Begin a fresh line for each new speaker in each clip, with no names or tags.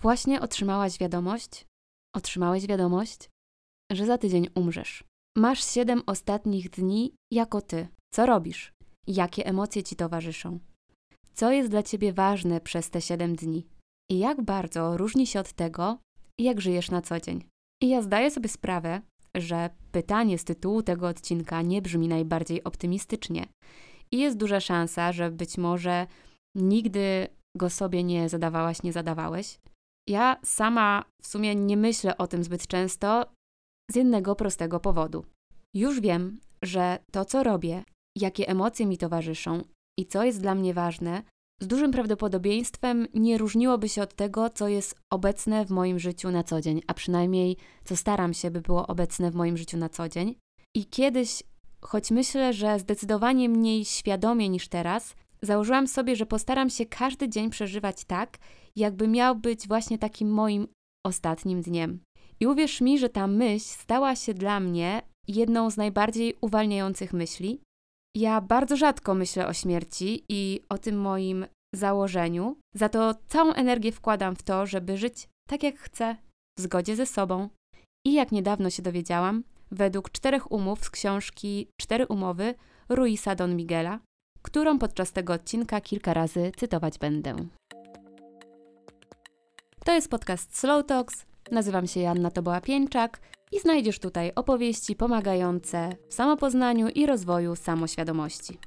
Właśnie otrzymałaś wiadomość, otrzymałeś wiadomość, że za tydzień umrzesz. Masz siedem ostatnich dni jako ty. Co robisz? Jakie emocje ci towarzyszą? Co jest dla ciebie ważne przez te siedem dni? I jak bardzo różni się od tego, jak żyjesz na co dzień? I ja zdaję sobie sprawę, że pytanie z tytułu tego odcinka nie brzmi najbardziej optymistycznie. I jest duża szansa, że być może nigdy go sobie nie zadawałaś, nie zadawałeś. Ja sama w sumie nie myślę o tym zbyt często z jednego prostego powodu. Już wiem, że to, co robię, jakie emocje mi towarzyszą i co jest dla mnie ważne, z dużym prawdopodobieństwem nie różniłoby się od tego, co jest obecne w moim życiu na co dzień, a przynajmniej co staram się, by było obecne w moim życiu na co dzień. I kiedyś, choć myślę, że zdecydowanie mniej świadomie niż teraz, założyłam sobie, że postaram się każdy dzień przeżywać tak, jakby miał być właśnie takim moim ostatnim dniem. I uwierz mi, że ta myśl stała się dla mnie jedną z najbardziej uwalniających myśli. Ja bardzo rzadko myślę o śmierci i o tym moim założeniu, za to całą energię wkładam w to, żeby żyć tak jak chcę, w zgodzie ze sobą. I jak niedawno się dowiedziałam, według czterech umów z książki Cztery umowy Ruisa Don Miguela, którą podczas tego odcinka kilka razy cytować będę. To jest podcast Slow Talks. Nazywam się Janna Toboła-Pieńczak i znajdziesz tutaj opowieści pomagające w samopoznaniu i rozwoju samoświadomości.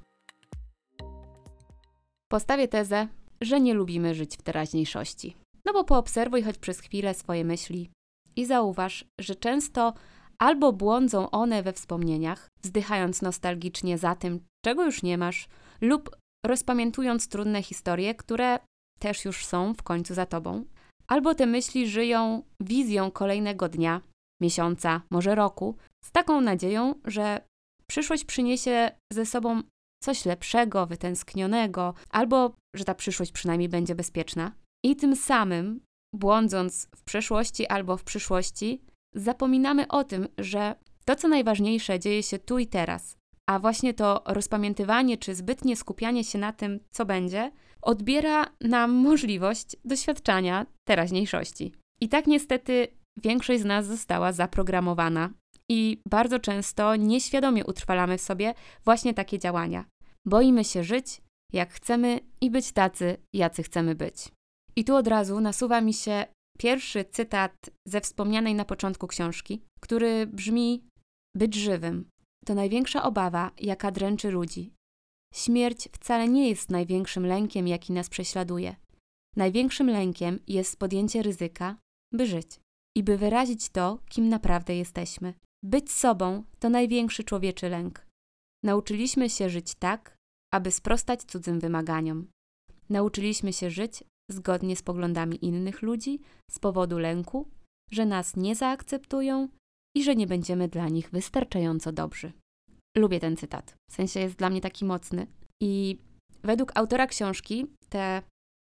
Postawię tezę, że nie lubimy żyć w teraźniejszości. No bo poobserwuj choć przez chwilę swoje myśli i zauważ, że często albo błądzą one we wspomnieniach, wzdychając nostalgicznie za tym, czego już nie masz, lub rozpamiętując trudne historie, które też już są w końcu za tobą, albo te myśli żyją wizją kolejnego dnia, miesiąca, może roku, z taką nadzieją, że przyszłość przyniesie ze sobą coś lepszego, wytęsknionego, albo że ta przyszłość przynajmniej będzie bezpieczna. I tym samym, błądząc w przeszłości albo w przyszłości, zapominamy o tym, że to, co najważniejsze, dzieje się tu i teraz, a właśnie to rozpamiętywanie czy zbytnie skupianie się na tym, co będzie, odbiera nam możliwość doświadczania teraźniejszości. I tak niestety większość z nas została zaprogramowana i bardzo często nieświadomie utrwalamy w sobie właśnie takie działania. Boimy się żyć, jak chcemy i być tacy, jacy chcemy być. I tu od razu nasuwa mi się pierwszy cytat ze wspomnianej na początku książki, który brzmi: Być żywym to największa obawa, jaka dręczy ludzi. Śmierć wcale nie jest największym lękiem, jaki nas prześladuje. Największym lękiem jest podjęcie ryzyka, by żyć i by wyrazić to, kim naprawdę jesteśmy. Być sobą to największy człowieczy lęk. Nauczyliśmy się żyć tak, aby sprostać cudzym wymaganiom. Nauczyliśmy się żyć zgodnie z poglądami innych ludzi z powodu lęku, że nas nie zaakceptują i że nie będziemy dla nich wystarczająco dobrzy. Lubię ten cytat, w sensie jest dla mnie taki mocny. I według autora książki te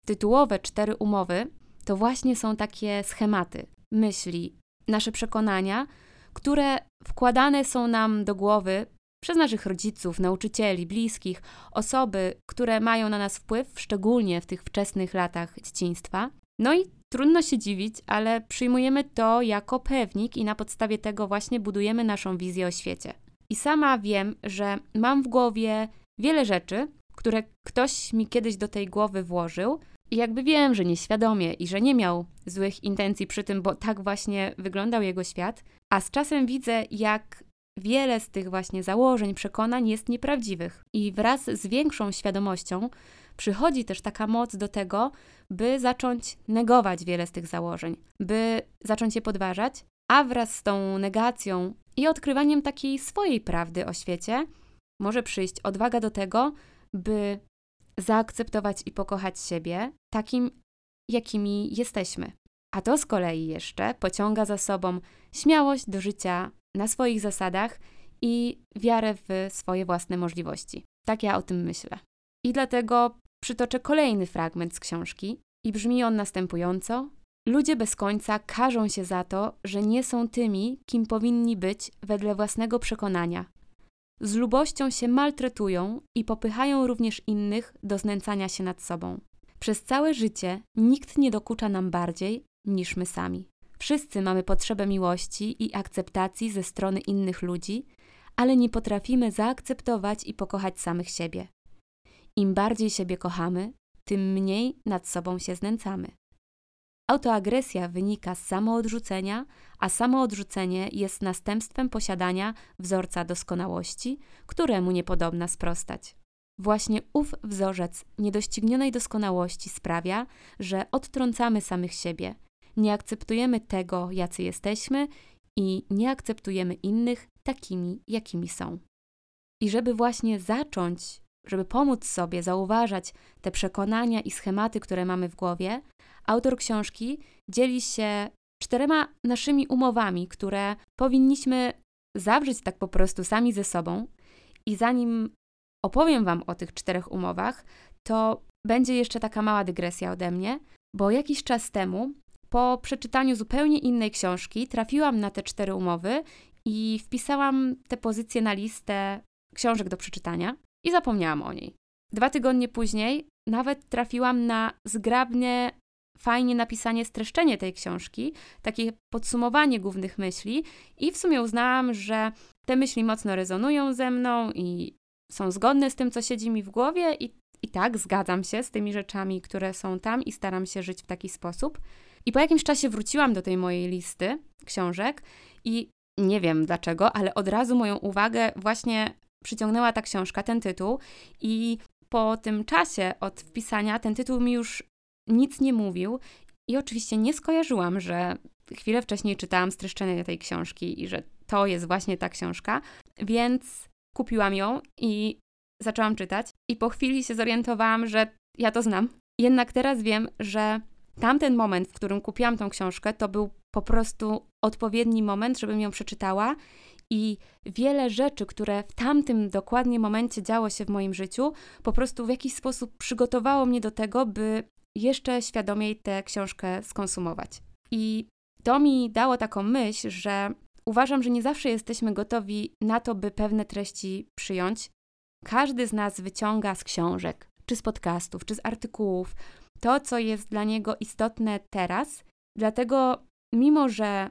tytułowe cztery umowy to właśnie są takie schematy, myśli, nasze przekonania, które wkładane są nam do głowy przez naszych rodziców, nauczycieli, bliskich, osoby, które mają na nas wpływ, szczególnie w tych wczesnych latach dzieciństwa. No i trudno się dziwić, ale przyjmujemy to jako pewnik i na podstawie tego właśnie budujemy naszą wizję o świecie. I sama wiem, że mam w głowie wiele rzeczy, które ktoś mi kiedyś do tej głowy włożył, i jakby wiem, że nieświadomie i że nie miał złych intencji przy tym, bo tak właśnie wyglądał jego świat, a z czasem widzę, jak wiele z tych właśnie założeń, przekonań jest nieprawdziwych. I wraz z większą świadomością przychodzi też taka moc do tego, by zacząć negować wiele z tych założeń, by zacząć je podważać, a wraz z tą negacją i odkrywaniem takiej swojej prawdy o świecie, może przyjść odwaga do tego, by zaakceptować i pokochać siebie takim, jakimi jesteśmy. A to z kolei jeszcze pociąga za sobą śmiałość do życia na swoich zasadach i wiarę w swoje własne możliwości. Tak ja o tym myślę. I dlatego przytoczę kolejny fragment z książki i brzmi on następująco: Ludzie bez końca karzą się za to, że nie są tymi, kim powinni być wedle własnego przekonania. Z lubością się maltretują i popychają również innych do znęcania się nad sobą. Przez całe życie nikt nie dokucza nam bardziej, niż my sami. Wszyscy mamy potrzebę miłości i akceptacji ze strony innych ludzi, ale nie potrafimy zaakceptować i pokochać samych siebie. Im bardziej siebie kochamy, tym mniej nad sobą się znęcamy. Autoagresja wynika z samoodrzucenia, a samoodrzucenie jest następstwem posiadania wzorca doskonałości, któremu niepodobna sprostać. Właśnie ów wzorzec niedoścignionej doskonałości sprawia, że odtrącamy samych siebie, nie akceptujemy tego, jacy jesteśmy i nie akceptujemy innych takimi, jakimi są. I żeby właśnie zacząć, żeby pomóc sobie zauważać te przekonania i schematy, które mamy w głowie, autor książki dzieli się czterema naszymi umowami, które powinniśmy zawrzeć tak po prostu sami ze sobą. I zanim opowiem Wam o tych czterech umowach, to będzie jeszcze taka mała dygresja ode mnie, bo jakiś czas temu, po przeczytaniu zupełnie innej książki, trafiłam na te cztery umowy i wpisałam te pozycje na listę książek do przeczytania i zapomniałam o niej. Dwa tygodnie później nawet trafiłam na zgrabnie, fajnie napisanie streszczenie tej książki, takie podsumowanie głównych myśli, i w sumie uznałam, że te myśli mocno rezonują ze mną i są zgodne z tym, co siedzi mi w głowie, i, i tak zgadzam się z tymi rzeczami, które są tam, i staram się żyć w taki sposób. I po jakimś czasie wróciłam do tej mojej listy książek i nie wiem dlaczego, ale od razu moją uwagę właśnie przyciągnęła ta książka, ten tytuł. I po tym czasie od wpisania ten tytuł mi już nic nie mówił. I oczywiście nie skojarzyłam, że chwilę wcześniej czytałam streszczenie tej książki i że to jest właśnie ta książka, więc kupiłam ją i zaczęłam czytać. I po chwili się zorientowałam, że ja to znam. Jednak teraz wiem, że tamten moment, w którym kupiłam tą książkę, to był po prostu odpowiedni moment, żebym ją przeczytała. I wiele rzeczy, które w tamtym dokładnie momencie działo się w moim życiu, po prostu w jakiś sposób przygotowało mnie do tego, by jeszcze świadomiej tę książkę skonsumować. I to mi dało taką myśl, że uważam, że nie zawsze jesteśmy gotowi na to, by pewne treści przyjąć. Każdy z nas wyciąga z książek, czy z podcastów, czy z artykułów to, co jest dla niego istotne teraz. Dlatego, mimo że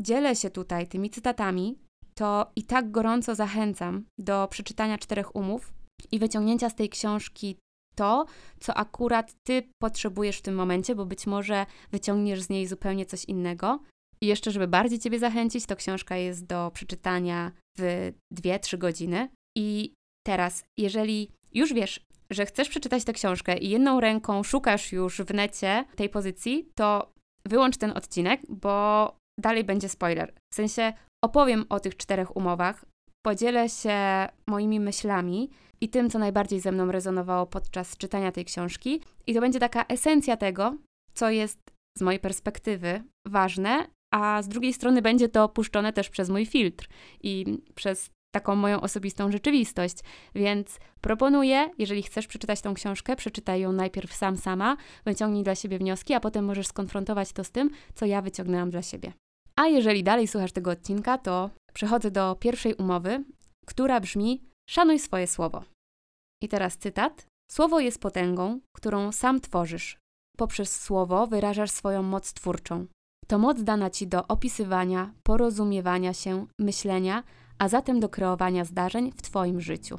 dzielę się tutaj tymi cytatami, to i tak gorąco zachęcam do przeczytania czterech umów i wyciągnięcia z tej książki to, co akurat ty potrzebujesz w tym momencie, bo być może wyciągniesz z niej zupełnie coś innego. I jeszcze, żeby bardziej ciebie zachęcić, to książka jest do przeczytania w 2-3 godziny. I teraz, jeżeli już wiesz, że chcesz przeczytać tę książkę i jedną ręką szukasz już w necie tej pozycji, to wyłącz ten odcinek, bo dalej będzie spoiler. W sensie opowiem o tych czterech umowach, podzielę się moimi myślami i tym, co najbardziej ze mną rezonowało podczas czytania tej książki. I to będzie taka esencja tego, co jest z mojej perspektywy ważne, a z drugiej strony będzie to puszczone też przez mój filtr i przez taką moją osobistą rzeczywistość. Więc proponuję, jeżeli chcesz przeczytać tą książkę, przeczytaj ją najpierw sam sama, wyciągnij dla siebie wnioski, a potem możesz skonfrontować to z tym, co ja wyciągnęłam dla siebie. A jeżeli dalej słuchasz tego odcinka, to przechodzę do pierwszej umowy, która brzmi: Szanuj swoje słowo. I teraz cytat: Słowo jest potęgą, którą sam tworzysz. Poprzez słowo wyrażasz swoją moc twórczą. To moc dana ci do opisywania, porozumiewania się, myślenia, a zatem do kreowania zdarzeń w Twoim życiu.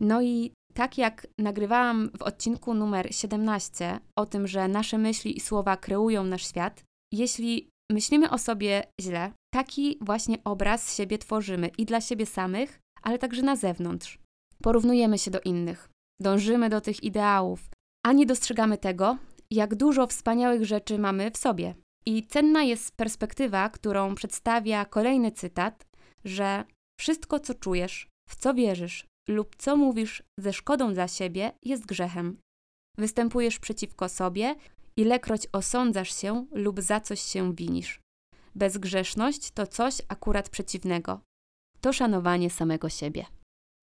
No i tak jak nagrywałam w odcinku numer 17 o tym, że nasze myśli i słowa kreują nasz świat, jeśli myślimy o sobie źle, taki właśnie obraz siebie tworzymy i dla siebie samych, ale także na zewnątrz. Porównujemy się do innych, dążymy do tych ideałów, a nie dostrzegamy tego, jak dużo wspaniałych rzeczy mamy w sobie. I cenna jest perspektywa, którą przedstawia kolejny cytat, że wszystko, co czujesz, w co wierzysz lub co mówisz ze szkodą dla siebie, jest grzechem. Występujesz przeciwko sobie, ilekroć osądzasz się lub za coś się winisz. Bezgrzeszność to coś akurat przeciwnego. To szanowanie samego siebie.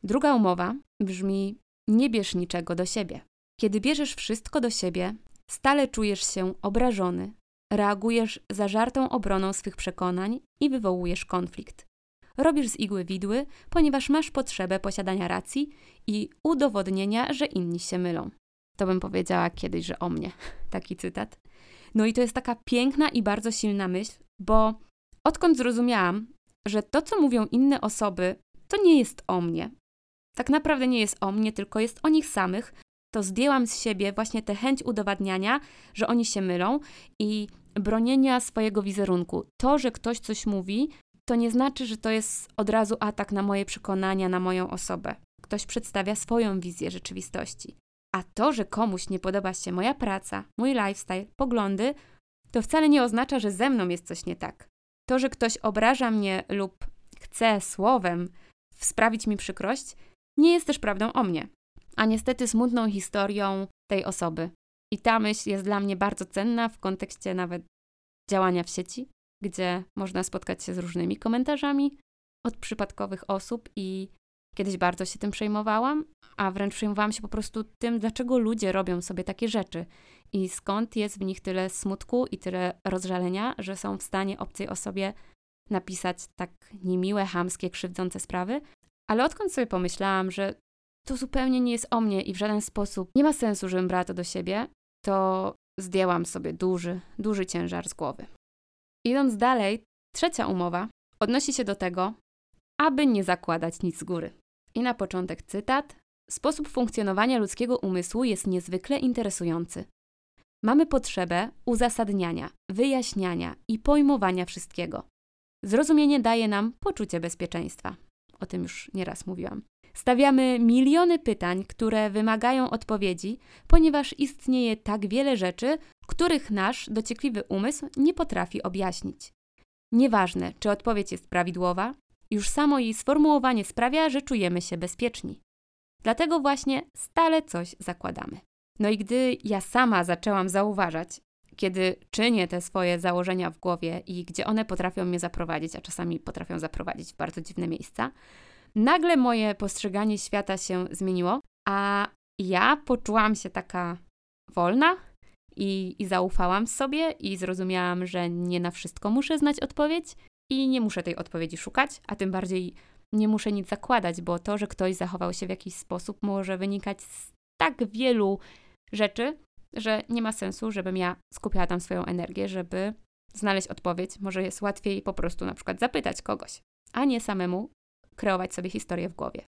Druga umowa brzmi: nie bierz niczego do siebie. Kiedy bierzesz wszystko do siebie, stale czujesz się obrażony, reagujesz zażartą obroną swych przekonań i wywołujesz konflikt. Robisz z igły widły, ponieważ masz potrzebę posiadania racji i udowodnienia, że inni się mylą. To bym powiedziała kiedyś, że o mnie. Taki cytat. No i to jest taka piękna i bardzo silna myśl, bo odkąd zrozumiałam, że to, co mówią inne osoby, to nie jest o mnie. Tak naprawdę nie jest o mnie, tylko jest o nich samych, to zdjęłam z siebie właśnie tę chęć udowadniania, że oni się mylą i bronienia swojego wizerunku. To, że ktoś coś mówi, to nie znaczy, że to jest od razu atak na moje przekonania, na moją osobę. Ktoś przedstawia swoją wizję rzeczywistości. A to, że komuś nie podoba się moja praca, mój lifestyle, poglądy, to wcale nie oznacza, że ze mną jest coś nie tak. To, że ktoś obraża mnie lub chce słowem sprawić mi przykrość, nie jest też prawdą o mnie, a niestety smutną historią tej osoby. I ta myśl jest dla mnie bardzo cenna w kontekście nawet działania w sieci, gdzie można spotkać się z różnymi komentarzami od przypadkowych osób i kiedyś bardzo się tym przejmowałam, a wręcz przejmowałam się po prostu tym, dlaczego ludzie robią sobie takie rzeczy i skąd jest w nich tyle smutku i tyle rozżalenia, że są w stanie obcej osobie napisać tak niemiłe, hamskie, krzywdzące sprawy. Ale odkąd sobie pomyślałam, że to zupełnie nie jest o mnie i w żaden sposób nie ma sensu, żebym brała to do siebie, to zdjęłam sobie duży, duży ciężar z głowy. Idąc dalej, trzecia umowa odnosi się do tego, aby nie zakładać nic z góry. I na początek cytat. Sposób funkcjonowania ludzkiego umysłu jest niezwykle interesujący. Mamy potrzebę uzasadniania, wyjaśniania i pojmowania wszystkiego. Zrozumienie daje nam poczucie bezpieczeństwa. O tym już nieraz mówiłam. Stawiamy miliony pytań, które wymagają odpowiedzi, ponieważ istnieje tak wiele rzeczy, których nasz dociekliwy umysł nie potrafi objaśnić. Nieważne, czy odpowiedź jest prawidłowa, już samo jej sformułowanie sprawia, że czujemy się bezpieczni. Dlatego właśnie stale coś zakładamy. No i gdy ja sama zaczęłam zauważać, kiedy czynię te swoje założenia w głowie i gdzie one potrafią mnie zaprowadzić, a czasami potrafią zaprowadzić w bardzo dziwne miejsca, nagle moje postrzeganie świata się zmieniło, a ja poczułam się taka wolna i, i zaufałam sobie i zrozumiałam, że nie na wszystko muszę znać odpowiedź i nie muszę tej odpowiedzi szukać, a tym bardziej nie muszę nic zakładać, bo to, że ktoś zachował się w jakiś sposób, może wynikać z tak wielu rzeczy, że nie ma sensu, żebym ja skupiała tam swoją energię, żeby znaleźć odpowiedź. Może jest łatwiej po prostu na przykład zapytać kogoś, a nie samemu kreować sobie historię w głowie.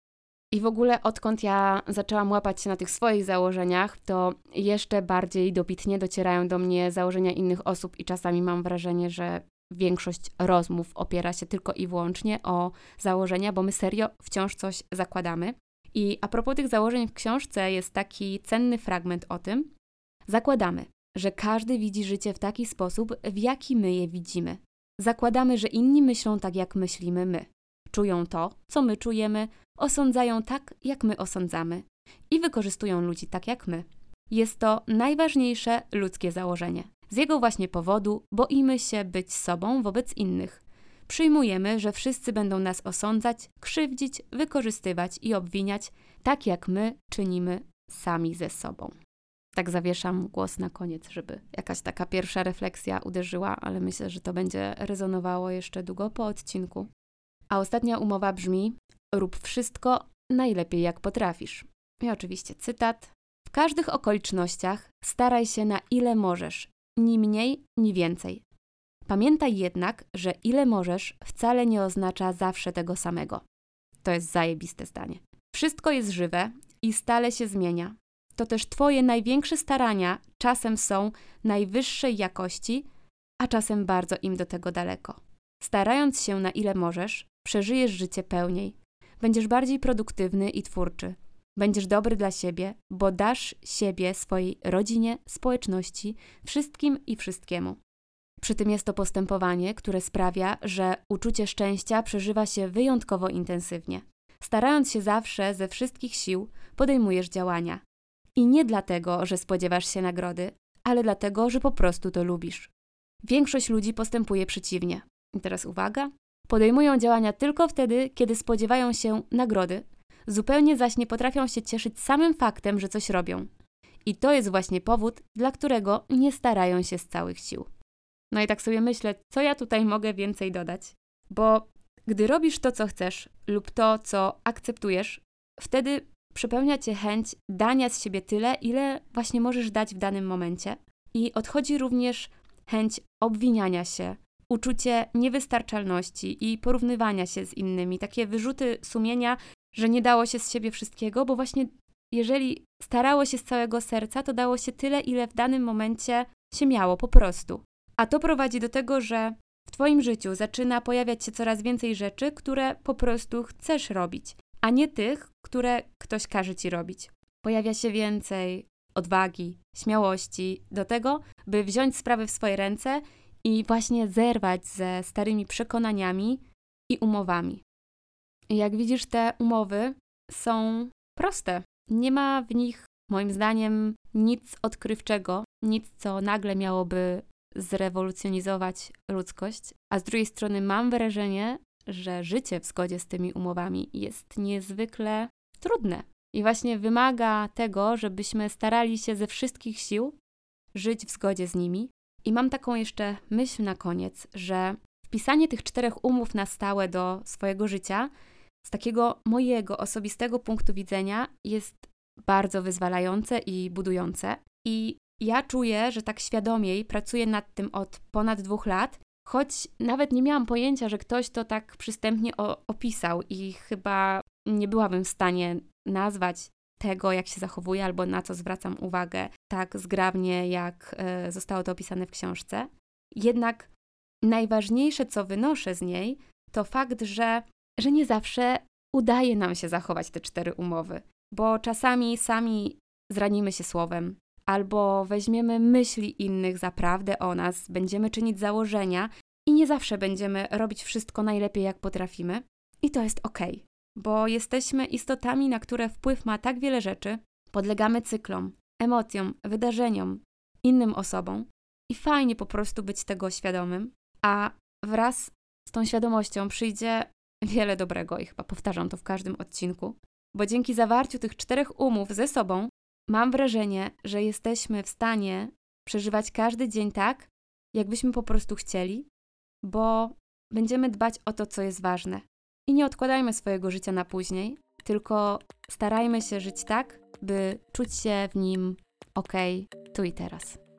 I w ogóle odkąd ja zaczęłam łapać się na tych swoich założeniach, to jeszcze bardziej dobitnie docierają do mnie założenia innych osób i czasami mam wrażenie, że większość rozmów opiera się tylko i wyłącznie o założenia, bo my serio wciąż coś zakładamy. I a propos tych założeń w książce jest taki cenny fragment o tym. Zakładamy, że każdy widzi życie w taki sposób, w jaki my je widzimy. Zakładamy, że inni myślą tak, jak myślimy my. Czują to, co my czujemy, osądzają tak, jak my osądzamy i wykorzystują ludzi tak, jak my. Jest to najważniejsze ludzkie założenie. Z jego właśnie powodu boimy się być sobą wobec innych. Przyjmujemy, że wszyscy będą nas osądzać, krzywdzić, wykorzystywać i obwiniać, tak jak my czynimy sami ze sobą. Tak zawieszam głos na koniec, żeby jakaś taka pierwsza refleksja uderzyła, ale myślę, że to będzie rezonowało jeszcze długo po odcinku. A ostatnia umowa brzmi: rób wszystko najlepiej jak potrafisz. I oczywiście cytat. W każdych okolicznościach staraj się na ile możesz, ni mniej, ni więcej. Pamiętaj jednak, że ile możesz wcale nie oznacza zawsze tego samego. To jest zajebiste zdanie. Wszystko jest żywe i stale się zmienia. To też Twoje największe starania czasem są najwyższej jakości, a czasem bardzo im do tego daleko. Starając się na ile możesz, przeżyjesz życie pełniej, będziesz bardziej produktywny i twórczy. Będziesz dobry dla siebie, bo dasz siebie swojej rodzinie, społeczności, wszystkim i wszystkiemu. Przy tym jest to postępowanie, które sprawia, że uczucie szczęścia przeżywa się wyjątkowo intensywnie. Starając się zawsze ze wszystkich sił, podejmujesz działania. I nie dlatego, że spodziewasz się nagrody, ale dlatego, że po prostu to lubisz. Większość ludzi postępuje przeciwnie. I teraz uwaga, Podejmują działania tylko wtedy, kiedy spodziewają się nagrody, zupełnie zaś nie potrafią się cieszyć samym faktem, że coś robią. I to jest właśnie powód, dla którego nie starają się z całych sił. No i tak sobie myślę, co ja tutaj mogę więcej dodać, bo gdy robisz to, co chcesz lub to, co akceptujesz, wtedy przepełnia cię chęć dania z siebie tyle, ile właśnie możesz dać w danym momencie, I odchodzi również chęć obwiniania się, uczucie niewystarczalności i porównywania się z innymi, takie wyrzuty sumienia, że nie dało się z siebie wszystkiego, bo właśnie jeżeli starało się z całego serca, to dało się tyle, ile w danym momencie się miało po prostu. A to prowadzi do tego, że w Twoim życiu zaczyna pojawiać się coraz więcej rzeczy, które po prostu chcesz robić, a nie tych, które ktoś każe Ci robić. Pojawia się więcej odwagi, śmiałości do tego, by wziąć sprawy w swoje ręce i właśnie zerwać ze starymi przekonaniami i umowami. Jak widzisz, te umowy są proste. Nie ma w nich, moim zdaniem, nic odkrywczego, nic, co nagle miałoby zrewolucjonizować ludzkość, a z drugiej strony mam wrażenie, że życie w zgodzie z tymi umowami jest niezwykle trudne i właśnie wymaga tego, żebyśmy starali się ze wszystkich sił żyć w zgodzie z nimi. I mam taką jeszcze myśl na koniec, że wpisanie tych czterech umów na stałe do swojego życia z takiego mojego osobistego punktu widzenia jest bardzo wyzwalające i budujące. I ja czuję, że tak świadomiej pracuję nad tym od ponad dwóch lat, choć nawet nie miałam pojęcia, że ktoś to tak przystępnie opisał i chyba nie byłabym w stanie nazwać tego, jak się zachowuję albo na co zwracam uwagę tak zgrabnie, jak e, zostało to opisane w książce. Jednak najważniejsze, co wynoszę z niej, to fakt, że, że nie zawsze udaje nam się zachować te cztery umowy, bo czasami sami zranimy się słowem, albo weźmiemy myśli innych za prawdę o nas, będziemy czynić założenia i nie zawsze będziemy robić wszystko najlepiej, jak potrafimy. I to jest ok, bo jesteśmy istotami, na które wpływ ma tak wiele rzeczy, podlegamy cyklom, emocjom, wydarzeniom, innym osobom i fajnie po prostu być tego świadomym, a wraz z tą świadomością przyjdzie wiele dobrego i chyba powtarzam to w każdym odcinku, bo dzięki zawarciu tych czterech umów ze sobą mam wrażenie, że jesteśmy w stanie przeżywać każdy dzień tak, jakbyśmy po prostu chcieli, bo będziemy dbać o to, co jest ważne. I nie odkładajmy swojego życia na później, tylko starajmy się żyć tak, by czuć się w nim ok tu i teraz.